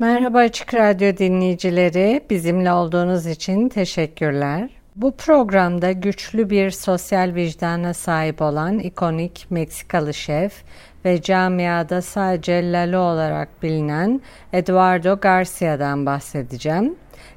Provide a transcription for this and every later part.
Merhaba Açık Radyo dinleyicileri, bizimle olduğunuz için teşekkürler. Bu programda güçlü bir sosyal vicdana sahip olan ikonik Meksikalı şef ve camiada sadece Lalo olarak bilinen Eduardo Garcia'dan bahsedeceğim.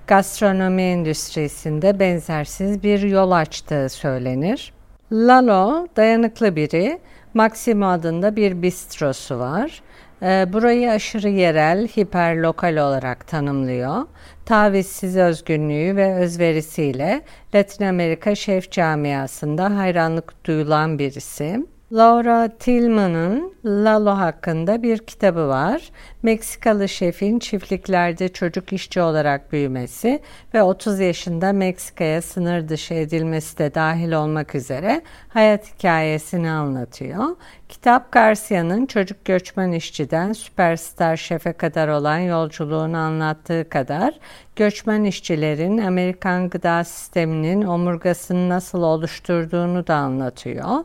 Gastronomi endüstrisinde benzersiz bir yol açtığı söylenir. Lalo dayanıklı biri, Maximo adında bir bistrosu var burayı aşırı yerel, hiperlokal olarak tanımlıyor. Tavizsiz özgünlüğü ve özverisiyle Latin Amerika şef camiasında hayranlık duyulan birisi. Laura Tillman'ın Lalo hakkında bir kitabı var. Meksikalı şefin çiftliklerde çocuk işçi olarak büyümesi ve 30 yaşında Meksika'ya sınır dışı edilmesi de dahil olmak üzere hayat hikayesini anlatıyor. Kitap Garcia'nın çocuk göçmen işçiden süperstar şefe kadar olan yolculuğunu anlattığı kadar göçmen işçilerin Amerikan gıda sisteminin omurgasını nasıl oluşturduğunu da anlatıyor.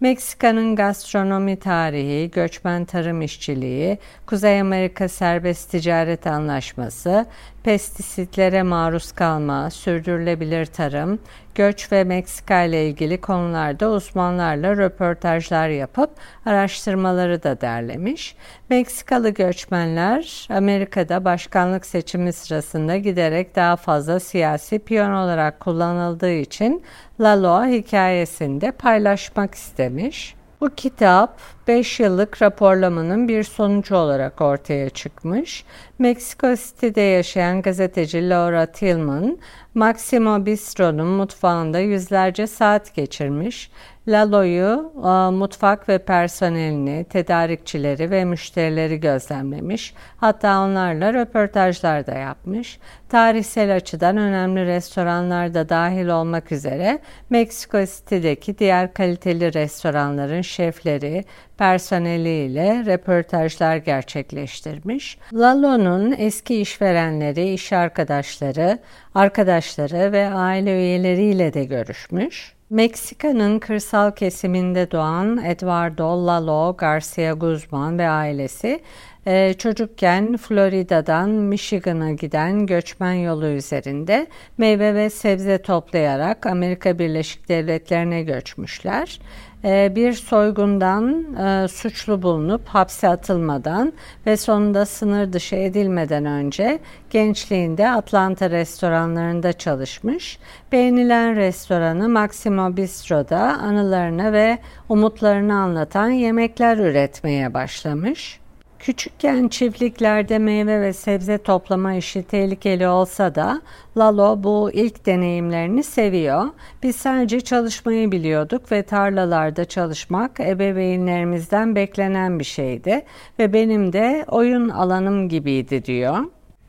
Meksika'nın gastronomi tarihi, göçmen tarım işçiliği, Kuzey Amerika Serbest Ticaret Anlaşması, pestisitlere maruz kalma, sürdürülebilir tarım, göç ve Meksika ile ilgili konularda uzmanlarla röportajlar yapıp araştırmaları da derlemiş. Meksikalı göçmenler Amerika'da başkanlık seçimi sırasında giderek daha fazla siyasi piyon olarak kullanıldığı için Laloa hikayesinde paylaşmak istemiş. Bu kitap 5 yıllık raporlamanın bir sonucu olarak ortaya çıkmış. Meksiko City'de yaşayan gazeteci Laura Tillman, Maximo Bistro'nun mutfağında yüzlerce saat geçirmiş Lalo'yu mutfak ve personelini, tedarikçileri ve müşterileri gözlemlemiş. Hatta onlarla röportajlar da yapmış. Tarihsel açıdan önemli restoranlar da dahil olmak üzere Meksiko City'deki diğer kaliteli restoranların şefleri, personeliyle röportajlar gerçekleştirmiş. Lalo'nun eski işverenleri, iş arkadaşları, arkadaşları ve aile üyeleriyle de görüşmüş. Meksika'nın kırsal kesiminde doğan Eduardo Lalo Garcia Guzman ve ailesi e, çocukken Florida'dan Michigan'a giden göçmen yolu üzerinde meyve ve sebze toplayarak Amerika Birleşik Devletleri'ne göçmüşler. Ee, bir soygundan e, suçlu bulunup hapse atılmadan ve sonunda sınır dışı edilmeden önce gençliğinde Atlanta restoranlarında çalışmış. Beğenilen restoranı Maximo Bistro'da anılarını ve umutlarını anlatan yemekler üretmeye başlamış. Küçükken çiftliklerde meyve ve sebze toplama işi tehlikeli olsa da Lalo bu ilk deneyimlerini seviyor. Biz sadece çalışmayı biliyorduk ve tarlalarda çalışmak ebeveynlerimizden beklenen bir şeydi ve benim de oyun alanım gibiydi diyor.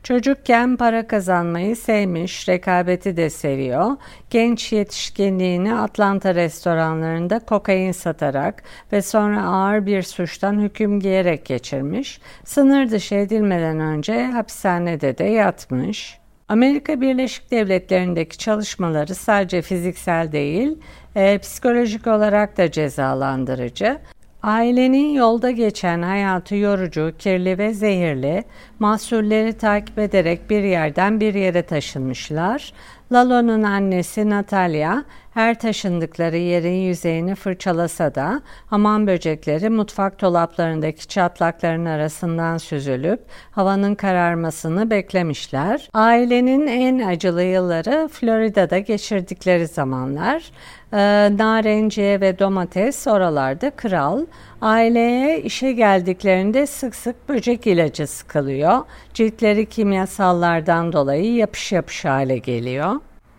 Çocukken para kazanmayı sevmiş, rekabeti de seviyor. Genç yetişkinliğini Atlanta restoranlarında kokain satarak ve sonra ağır bir suçtan hüküm giyerek geçirmiş. Sınır dışı edilmeden önce hapishanede de yatmış. Amerika Birleşik Devletleri'ndeki çalışmaları sadece fiziksel değil, e, psikolojik olarak da cezalandırıcı. Ailenin yolda geçen hayatı yorucu, kirli ve zehirli, mahsulleri takip ederek bir yerden bir yere taşınmışlar. Lalo'nun annesi Natalia her taşındıkları yerin yüzeyini fırçalasa da hamam böcekleri mutfak dolaplarındaki çatlakların arasından süzülüp havanın kararmasını beklemişler. Ailenin en acılı yılları Florida'da geçirdikleri zamanlar. Ee, narenciye ve domates oralarda kral. Aileye işe geldiklerinde sık sık böcek ilacı sıkılıyor. Ciltleri kimyasallardan dolayı yapış yapış hale geliyor.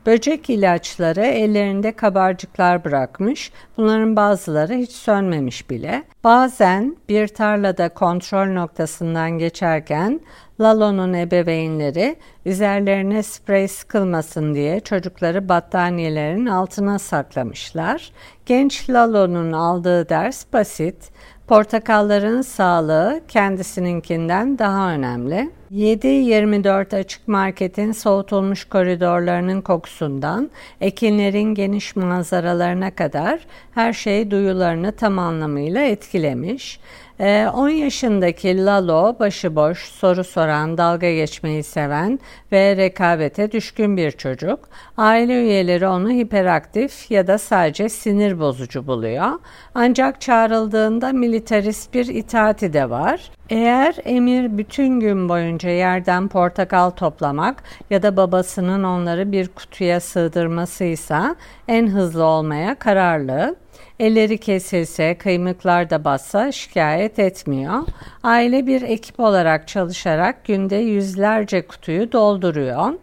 Böcek ilaçları ellerinde kabarcıklar bırakmış. Bunların bazıları hiç sönmemiş bile. Bazen bir tarlada kontrol noktasından geçerken Lalo'nun ebeveynleri üzerlerine sprey sıkılmasın diye çocukları battaniyelerin altına saklamışlar. Genç Lalo'nun aldığı ders basit. Portakalların sağlığı kendisininkinden daha önemli. 7-24 açık marketin soğutulmuş koridorlarının kokusundan ekinlerin geniş manzaralarına kadar her şey duyularını tam anlamıyla etkilemiş. 10 ee, yaşındaki Lalo başıboş, soru soran, dalga geçmeyi seven ve rekabete düşkün bir çocuk. Aile üyeleri onu hiperaktif ya da sadece sinir bozucu buluyor. Ancak çağrıldığında militarist bir itaati de var. Eğer emir bütün gün boyunca yerden portakal toplamak ya da babasının onları bir kutuya sığdırmasıysa en hızlı olmaya kararlı. Elleri kesilse, kıymıklar da bassa şikayet etmiyor. Aile bir ekip olarak çalışarak günde yüzlerce kutuyu dolduruyor.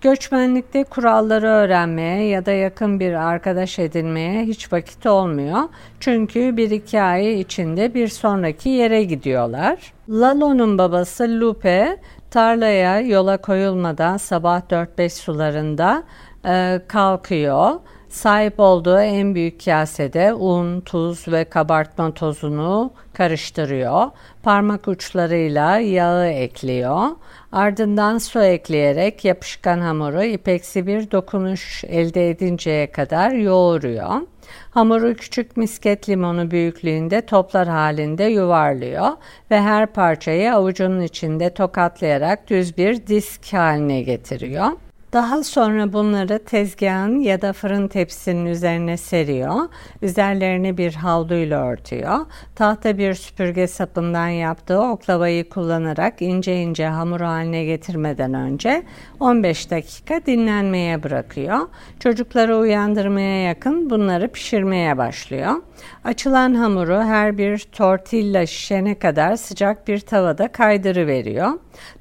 Göçmenlikte kuralları öğrenmeye ya da yakın bir arkadaş edinmeye hiç vakit olmuyor. Çünkü bir iki ay içinde bir sonraki yere gidiyorlar. Lalo'nun babası Lupe tarlaya yola koyulmadan sabah 4-5 sularında e, kalkıyor Sahip olduğu en büyük kasede un, tuz ve kabartma tozunu karıştırıyor. Parmak uçlarıyla yağı ekliyor. Ardından su ekleyerek yapışkan hamuru ipeksi bir dokunuş elde edinceye kadar yoğuruyor. Hamuru küçük misket limonu büyüklüğünde toplar halinde yuvarlıyor ve her parçayı avucunun içinde tokatlayarak düz bir disk haline getiriyor. Daha sonra bunları tezgahın ya da fırın tepsinin üzerine seriyor. Üzerlerini bir havluyla örtüyor. Tahta bir süpürge sapından yaptığı oklavayı kullanarak ince ince hamur haline getirmeden önce 15 dakika dinlenmeye bırakıyor. Çocukları uyandırmaya yakın bunları pişirmeye başlıyor. Açılan hamuru her bir tortilla şişene kadar sıcak bir tavada kaydırıveriyor.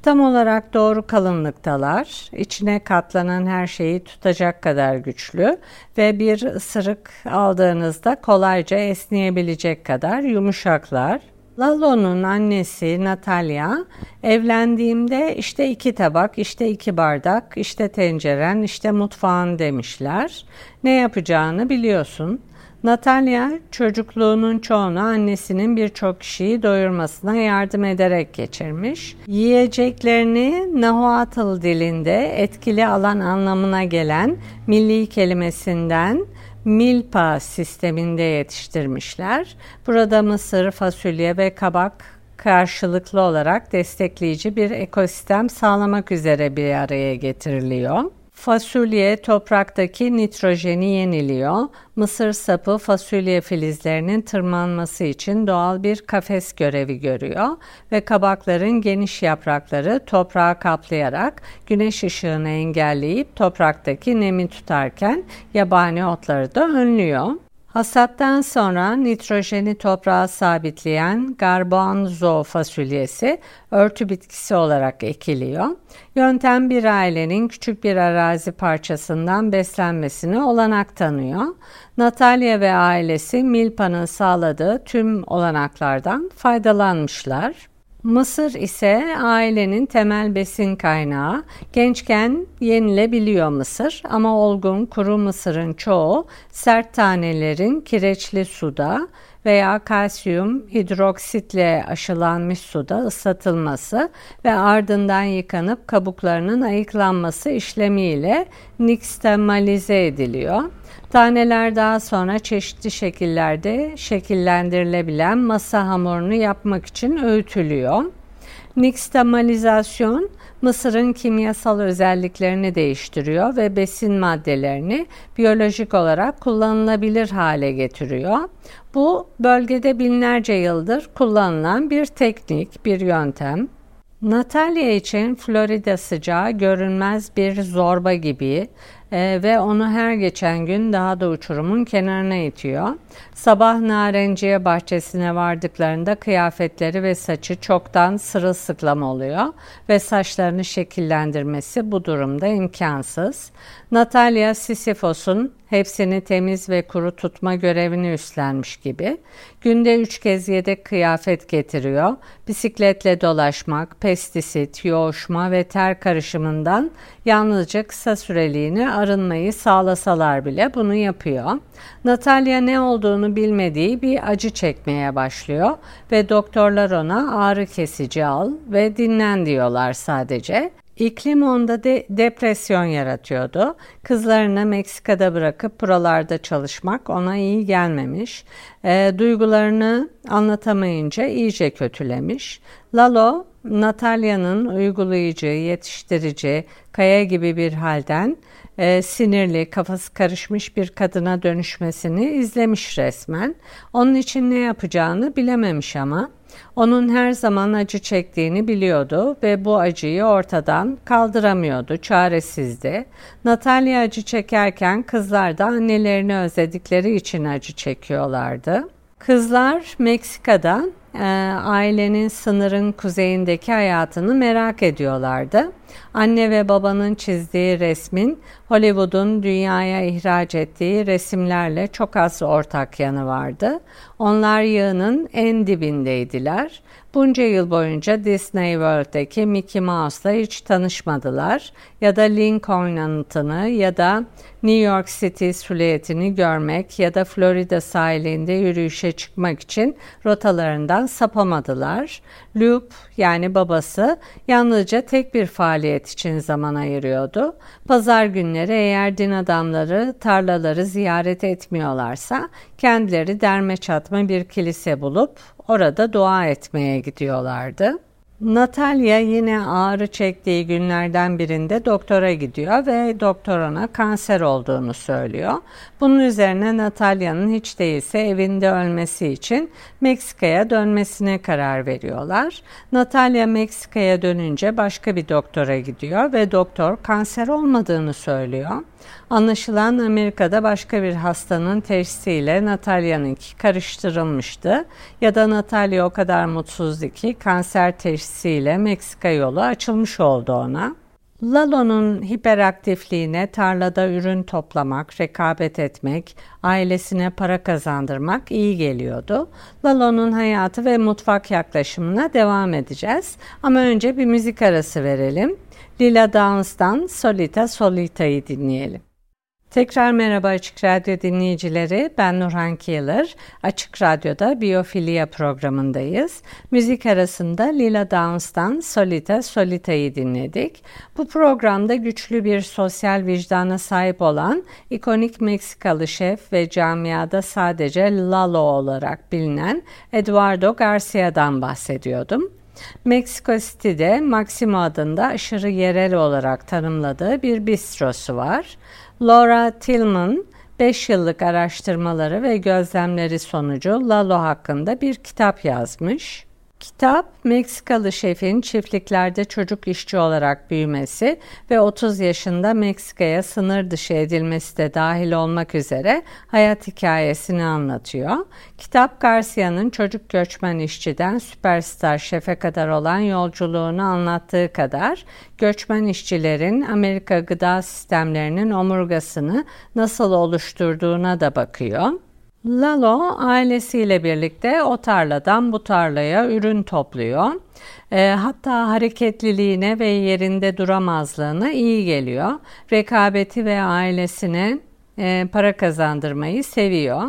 Tam olarak doğru kalınlıktalar. İçine katlanan her şeyi tutacak kadar güçlü ve bir ısırık aldığınızda kolayca esneyebilecek kadar yumuşaklar. Lalo'nun annesi Natalia evlendiğimde işte iki tabak, işte iki bardak, işte tenceren, işte mutfağın demişler. Ne yapacağını biliyorsun. Natalya çocukluğunun çoğunu annesinin birçok kişiyi doyurmasına yardım ederek geçirmiş. Yiyeceklerini Nahuatl dilinde etkili alan anlamına gelen milli kelimesinden milpa sisteminde yetiştirmişler. Burada mısır, fasulye ve kabak karşılıklı olarak destekleyici bir ekosistem sağlamak üzere bir araya getiriliyor. Fasulye topraktaki nitrojeni yeniliyor. Mısır sapı fasulye filizlerinin tırmanması için doğal bir kafes görevi görüyor ve kabakların geniş yaprakları toprağı kaplayarak güneş ışığını engelleyip topraktaki nemi tutarken yabani otları da önlüyor. Hasattan sonra nitrojeni toprağa sabitleyen garbanzo fasulyesi örtü bitkisi olarak ekiliyor. Yöntem bir ailenin küçük bir arazi parçasından beslenmesine olanak tanıyor. Natalya ve ailesi Milpa'nın sağladığı tüm olanaklardan faydalanmışlar. Mısır ise ailenin temel besin kaynağı. Gençken yenilebiliyor mısır ama olgun kuru mısırın çoğu sert tanelerin kireçli suda veya kalsiyum hidroksitle aşılanmış suda ıslatılması ve ardından yıkanıp kabuklarının ayıklanması işlemiyle nixtamalize ediliyor. Taneler daha sonra çeşitli şekillerde şekillendirilebilen masa hamurunu yapmak için öğütülüyor. Nixtamalizasyon mısırın kimyasal özelliklerini değiştiriyor ve besin maddelerini biyolojik olarak kullanılabilir hale getiriyor. Bu bölgede binlerce yıldır kullanılan bir teknik, bir yöntem. Natalya için Florida sıcağı görünmez bir zorba gibi e, ve onu her geçen gün daha da uçurumun kenarına itiyor. Sabah narenciye bahçesine vardıklarında kıyafetleri ve saçı çoktan sırılsıklam oluyor ve saçlarını şekillendirmesi bu durumda imkansız. Natalya Sisyphos'un hepsini temiz ve kuru tutma görevini üstlenmiş gibi. Günde üç kez yedek kıyafet getiriyor. Bisikletle dolaşmak, pestisit, yoğuşma ve ter karışımından yalnızca kısa süreliğine arınmayı sağlasalar bile bunu yapıyor. Natalya ne olduğunu bilmediği bir acı çekmeye başlıyor ve doktorlar ona ağrı kesici al ve dinlen diyorlar sadece. İklim onda de depresyon yaratıyordu. Kızlarını Meksika'da bırakıp buralarda çalışmak ona iyi gelmemiş. E, duygularını anlatamayınca iyice kötülemiş. Lalo, Natalya'nın uygulayıcı, yetiştirici, kaya gibi bir halden e, sinirli, kafası karışmış bir kadına dönüşmesini izlemiş resmen. Onun için ne yapacağını bilememiş ama onun her zaman acı çektiğini biliyordu ve bu acıyı ortadan kaldıramıyordu, çaresizdi. Natalya acı çekerken kızlar da annelerini özledikleri için acı çekiyorlardı. Kızlar Meksika'da e, ailenin sınırın kuzeyindeki hayatını merak ediyorlardı. Anne ve babanın çizdiği resmin Hollywood'un dünyaya ihraç ettiği resimlerle çok az ortak yanı vardı. Onlar yığının en dibindeydiler. Bunca yıl boyunca Disney World'deki Mickey Mouse'la hiç tanışmadılar ya da Lincoln anıtını ya da New York City silüetini görmek ya da Florida sahilinde yürüyüşe çıkmak için rotalarından sapamadılar. Loop yani babası yalnızca tek bir faaliyet için zaman ayırıyordu. Pazar günleri eğer din adamları tarlaları ziyaret etmiyorlarsa kendileri derme çatma bir kilise bulup orada dua etmeye gidiyorlardı. Natalya yine ağrı çektiği günlerden birinde doktora gidiyor ve doktor ona kanser olduğunu söylüyor. Bunun üzerine Natalya'nın hiç değilse evinde ölmesi için Meksika'ya dönmesine karar veriyorlar. Natalya Meksika'ya dönünce başka bir doktora gidiyor ve doktor kanser olmadığını söylüyor. Anlaşılan Amerika'da başka bir hastanın teşhisiyle Natalya'nınki karıştırılmıştı ya da Natalya o kadar mutsuzdu ki kanser teşhisiyle Meksika yolu açılmış oldu ona. Lalo'nun hiperaktifliğine tarlada ürün toplamak, rekabet etmek, ailesine para kazandırmak iyi geliyordu. Lalo'nun hayatı ve mutfak yaklaşımına devam edeceğiz. Ama önce bir müzik arası verelim. Lila Downs'tan Solita Solita'yı dinleyelim. Tekrar merhaba Açık Radyo dinleyicileri. Ben Nurhan Kiyılır. Açık Radyo'da Biyofilya programındayız. Müzik arasında Lila Downs'tan Solita Solita'yı dinledik. Bu programda güçlü bir sosyal vicdana sahip olan ikonik Meksikalı şef ve camiada sadece Lalo olarak bilinen Eduardo Garcia'dan bahsediyordum. Meksiko City'de Maximo adında aşırı yerel olarak tanımladığı bir bistrosu var. Laura Tillman 5 yıllık araştırmaları ve gözlemleri sonucu Lalo hakkında bir kitap yazmış. Kitap, Meksikalı şefin çiftliklerde çocuk işçi olarak büyümesi ve 30 yaşında Meksika'ya sınır dışı edilmesi de dahil olmak üzere hayat hikayesini anlatıyor. Kitap, Garcia'nın çocuk göçmen işçiden süperstar şefe kadar olan yolculuğunu anlattığı kadar göçmen işçilerin Amerika gıda sistemlerinin omurgasını nasıl oluşturduğuna da bakıyor. Lalo ailesiyle birlikte o tarladan bu tarlaya ürün topluyor. E, hatta hareketliliğine ve yerinde duramazlığına iyi geliyor. Rekabeti ve ailesine e, para kazandırmayı seviyor.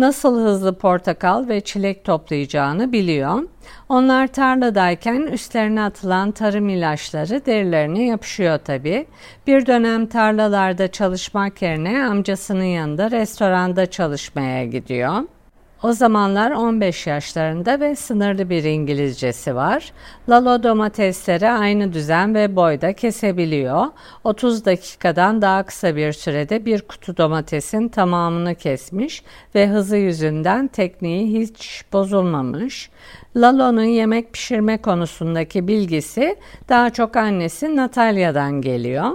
Nasıl hızlı portakal ve çilek toplayacağını biliyor. Onlar tarladayken üstlerine atılan tarım ilaçları derilerine yapışıyor tabi. Bir dönem tarlalarda çalışmak yerine amcasının yanında restoranda çalışmaya gidiyor. O zamanlar 15 yaşlarında ve sınırlı bir İngilizcesi var. Lalo domatesleri aynı düzen ve boyda kesebiliyor. 30 dakikadan daha kısa bir sürede bir kutu domatesin tamamını kesmiş ve hızı yüzünden tekniği hiç bozulmamış. Lalo'nun yemek pişirme konusundaki bilgisi daha çok annesi Natalya'dan geliyor.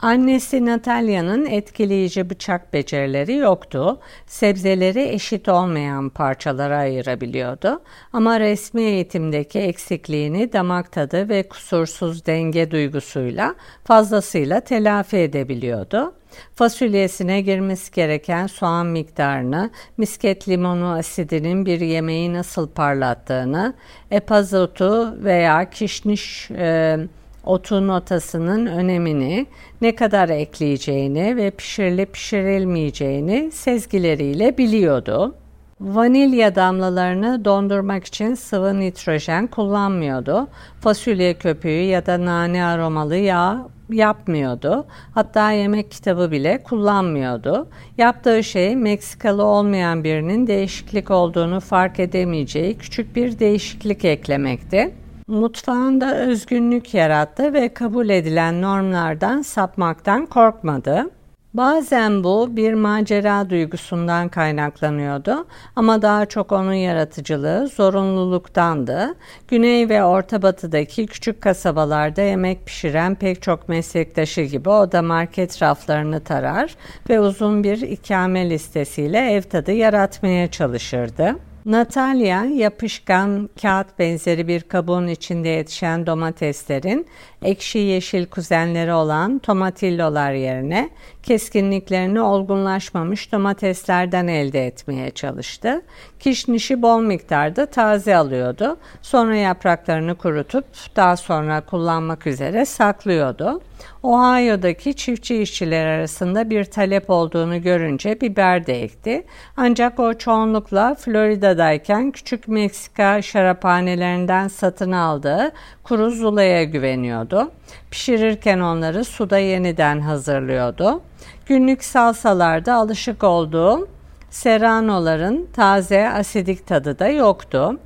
Annesi Natalya'nın etkileyici bıçak becerileri yoktu. Sebzeleri eşit olmayan parçalara ayırabiliyordu. Ama resmi eğitimdeki eksikliğini damak tadı ve kusursuz denge duygusuyla fazlasıyla telafi edebiliyordu. Fasulyesine girmesi gereken soğan miktarını, misket limonu asidinin bir yemeği nasıl parlattığını, epazotu veya kişniş e, otu notasının önemini, ne kadar ekleyeceğini ve pişirilip pişirilmeyeceğini sezgileriyle biliyordu. Vanilya damlalarını dondurmak için sıvı nitrojen kullanmıyordu. Fasulye köpüğü ya da nane aromalı yağ yapmıyordu. Hatta yemek kitabı bile kullanmıyordu. Yaptığı şey Meksikalı olmayan birinin değişiklik olduğunu fark edemeyeceği küçük bir değişiklik eklemekti mutfağında özgünlük yarattı ve kabul edilen normlardan sapmaktan korkmadı. Bazen bu bir macera duygusundan kaynaklanıyordu ama daha çok onun yaratıcılığı zorunluluktandı. Güney ve Orta Batı'daki küçük kasabalarda yemek pişiren pek çok meslektaşı gibi o da market raflarını tarar ve uzun bir ikame listesiyle ev tadı yaratmaya çalışırdı. Natalya yapışkan kağıt benzeri bir kabuğun içinde yetişen domateslerin ekşi yeşil kuzenleri olan tomatillolar yerine keskinliklerini olgunlaşmamış domateslerden elde etmeye çalıştı. Kişnişi bol miktarda taze alıyordu. Sonra yapraklarını kurutup daha sonra kullanmak üzere saklıyordu. Ohio'daki çiftçi işçiler arasında bir talep olduğunu görünce biber de ekti. Ancak o çoğunlukla Florida'dayken küçük Meksika şaraphanelerinden satın aldığı kuru zulaya güveniyordu. Pişirirken onları suda yeniden hazırlıyordu. Günlük salsalarda alışık olduğu serranoların taze asidik tadı da yoktu.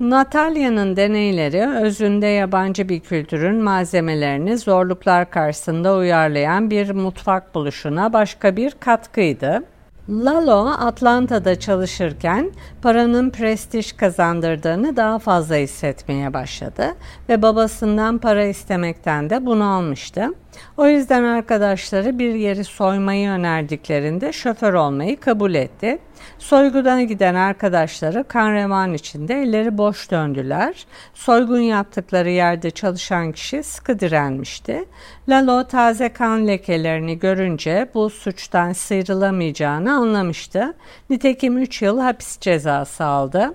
Natalya'nın deneyleri özünde yabancı bir kültürün malzemelerini zorluklar karşısında uyarlayan bir mutfak buluşuna başka bir katkıydı. Lalo Atlanta'da çalışırken paranın prestij kazandırdığını daha fazla hissetmeye başladı ve babasından para istemekten de bunu almıştı. O yüzden arkadaşları bir yeri soymayı önerdiklerinde şoför olmayı kabul etti. Soygudan giden arkadaşları kan revan içinde elleri boş döndüler. Soygun yaptıkları yerde çalışan kişi sıkı direnmişti. Lalo taze kan lekelerini görünce bu suçtan sıyrılamayacağını anlamıştı. Nitekim 3 yıl hapis cezası aldı.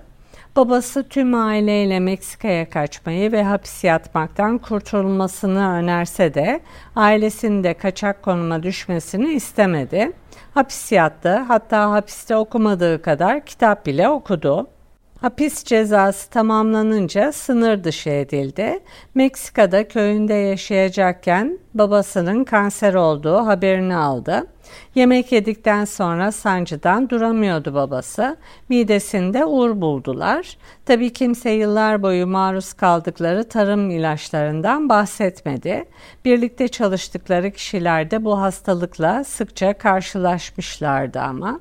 Babası tüm aileyle Meksika'ya kaçmayı ve hapis yatmaktan kurtulmasını önerse de ailesinin de kaçak konuma düşmesini istemedi. Hapis yattı hatta hapiste okumadığı kadar kitap bile okudu. Hapis cezası tamamlanınca sınır dışı edildi. Meksika'da köyünde yaşayacakken babasının kanser olduğu haberini aldı. Yemek yedikten sonra sancıdan duramıyordu babası. Midesinde uğur buldular. Tabii kimse yıllar boyu maruz kaldıkları tarım ilaçlarından bahsetmedi. Birlikte çalıştıkları kişiler de bu hastalıkla sıkça karşılaşmışlardı ama.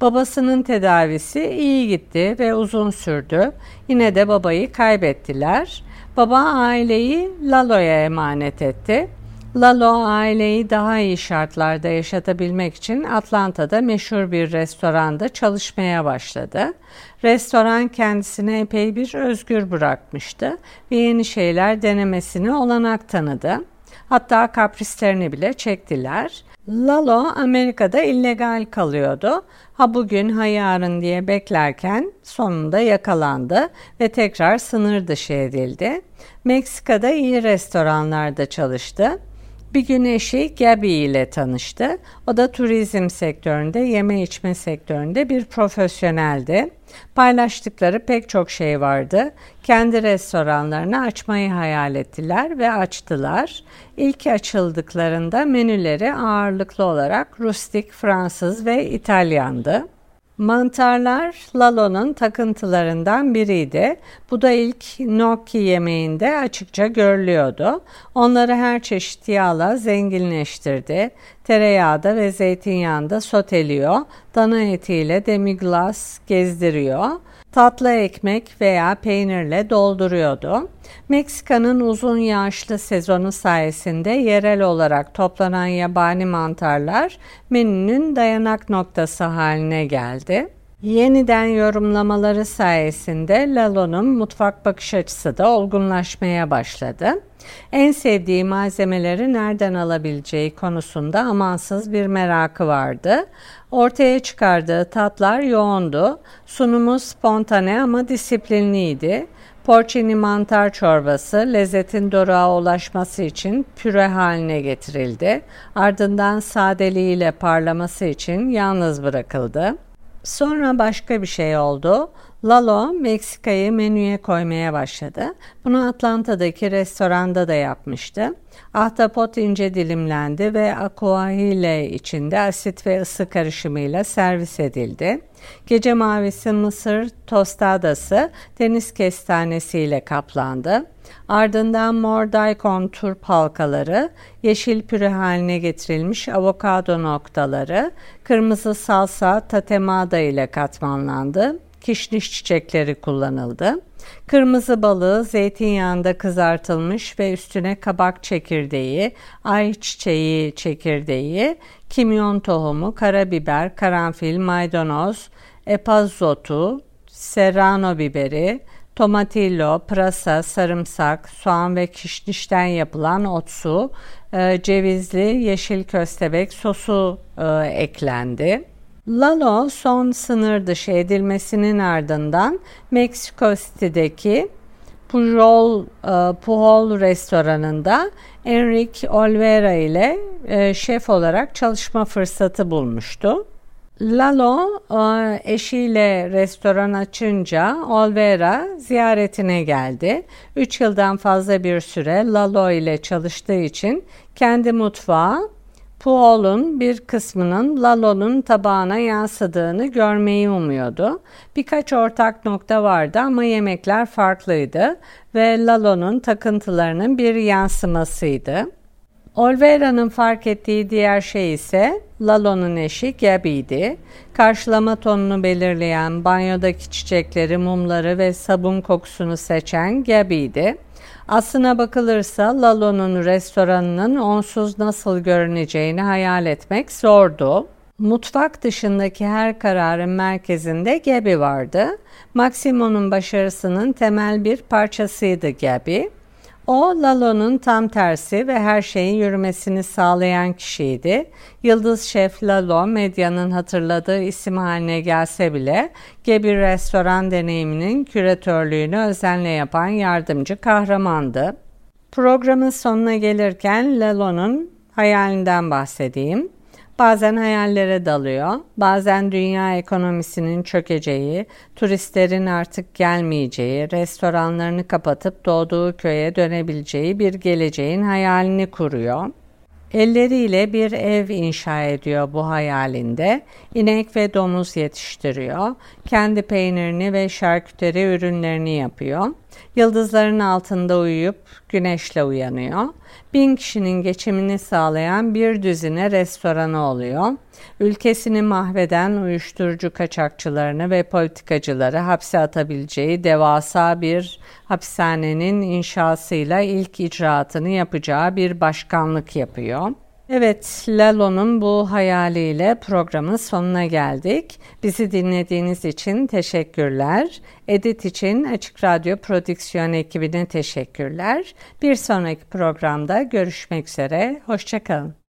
Babasının tedavisi iyi gitti ve uzun sürdü. Yine de babayı kaybettiler. Baba aileyi Lalo'ya emanet etti. Lalo aileyi daha iyi şartlarda yaşatabilmek için Atlanta'da meşhur bir restoranda çalışmaya başladı. Restoran kendisine epey bir özgür bırakmıştı ve yeni şeyler denemesini olanak tanıdı. Hatta kaprislerini bile çektiler. Lalo Amerika'da illegal kalıyordu. Ha bugün ha yarın diye beklerken sonunda yakalandı ve tekrar sınır dışı edildi. Meksika'da iyi restoranlarda çalıştı. Bir gün eşi Gabi ile tanıştı. O da turizm sektöründe, yeme içme sektöründe bir profesyoneldi. Paylaştıkları pek çok şey vardı. Kendi restoranlarını açmayı hayal ettiler ve açtılar. İlk açıldıklarında menüleri ağırlıklı olarak rustik, Fransız ve İtalyandı. Mantarlar Lalo'nun takıntılarından biriydi. Bu da ilk gnocchi yemeğinde açıkça görülüyordu. Onları her çeşit yağla zenginleştirdi. Tereyağda ve zeytinyağında soteliyor. Dana etiyle demi-glace gezdiriyor. Tatlı ekmek veya peynirle dolduruyordu. Meksika'nın uzun yağışlı sezonu sayesinde yerel olarak toplanan yabani mantarlar menünün dayanak noktası haline geldi. Yeniden yorumlamaları sayesinde Lalo'nun mutfak bakış açısı da olgunlaşmaya başladı. En sevdiği malzemeleri nereden alabileceği konusunda amansız bir merakı vardı. Ortaya çıkardığı tatlar yoğundu. Sunumu spontane ama disiplinliydi. Porcini mantar çorbası lezzetin doruğa ulaşması için püre haline getirildi. Ardından sadeliğiyle parlaması için yalnız bırakıldı. Sonra başka bir şey oldu. Lalo Meksika'yı menüye koymaya başladı. Bunu Atlanta'daki restoranda da yapmıştı. Ahtapot ince dilimlendi ve aquahile içinde asit ve ısı karışımıyla servis edildi. Gece mavisi mısır tostadası deniz kestanesiyle kaplandı. Ardından mor daikon turp halkaları, yeşil püre haline getirilmiş avokado noktaları, kırmızı salsa tatemada ile katmanlandı kişniş çiçekleri kullanıldı. Kırmızı balığı zeytinyağında kızartılmış ve üstüne kabak çekirdeği, ay çiçeği çekirdeği, kimyon tohumu, karabiber, karanfil, maydanoz, epazotu, serrano biberi, tomatillo, pırasa, sarımsak, soğan ve kişnişten yapılan otsu, e, cevizli yeşil köstebek sosu e, eklendi. Lalo son sınır dışı edilmesinin ardından Meksiko City'deki Pujol, e, Pujol restoranında Enrique Olvera ile e, şef olarak çalışma fırsatı bulmuştu. Lalo e, eşiyle restoran açınca Olvera ziyaretine geldi. Üç yıldan fazla bir süre Lalo ile çalıştığı için kendi mutfağı Puol'un bir kısmının Lalo'nun tabağına yansıdığını görmeyi umuyordu. Birkaç ortak nokta vardı ama yemekler farklıydı ve Lalo'nun takıntılarının bir yansımasıydı. Olvera'nın fark ettiği diğer şey ise Lalo'nun eşi Gabby'di. Karşılama tonunu belirleyen banyodaki çiçekleri, mumları ve sabun kokusunu seçen Gabby'di. Aslına bakılırsa Lalo'nun restoranının onsuz nasıl görüneceğini hayal etmek zordu. Mutfak dışındaki her kararın merkezinde Gabi vardı. Maximo'nun başarısının temel bir parçasıydı Gabi. O Lalo'nun tam tersi ve her şeyin yürümesini sağlayan kişiydi. Yıldız Şef Lalo medyanın hatırladığı isim haline gelse bile Gebi restoran deneyiminin küratörlüğünü özenle yapan yardımcı kahramandı. Programın sonuna gelirken Lalo'nun hayalinden bahsedeyim. Bazen hayallere dalıyor, bazen dünya ekonomisinin çökeceği, turistlerin artık gelmeyeceği, restoranlarını kapatıp doğduğu köye dönebileceği bir geleceğin hayalini kuruyor. Elleriyle bir ev inşa ediyor bu hayalinde. İnek ve domuz yetiştiriyor. Kendi peynirini ve şarküteri ürünlerini yapıyor. Yıldızların altında uyuyup güneşle uyanıyor. Bin kişinin geçimini sağlayan bir düzine restoranı oluyor. Ülkesini mahveden uyuşturucu kaçakçılarını ve politikacıları hapse atabileceği devasa bir hapishanenin inşasıyla ilk icraatını yapacağı bir başkanlık yapıyor. Evet, Lalo'nun bu hayaliyle programın sonuna geldik. Bizi dinlediğiniz için teşekkürler. Edit için Açık Radyo Prodüksiyon ekibine teşekkürler. Bir sonraki programda görüşmek üzere. Hoşçakalın.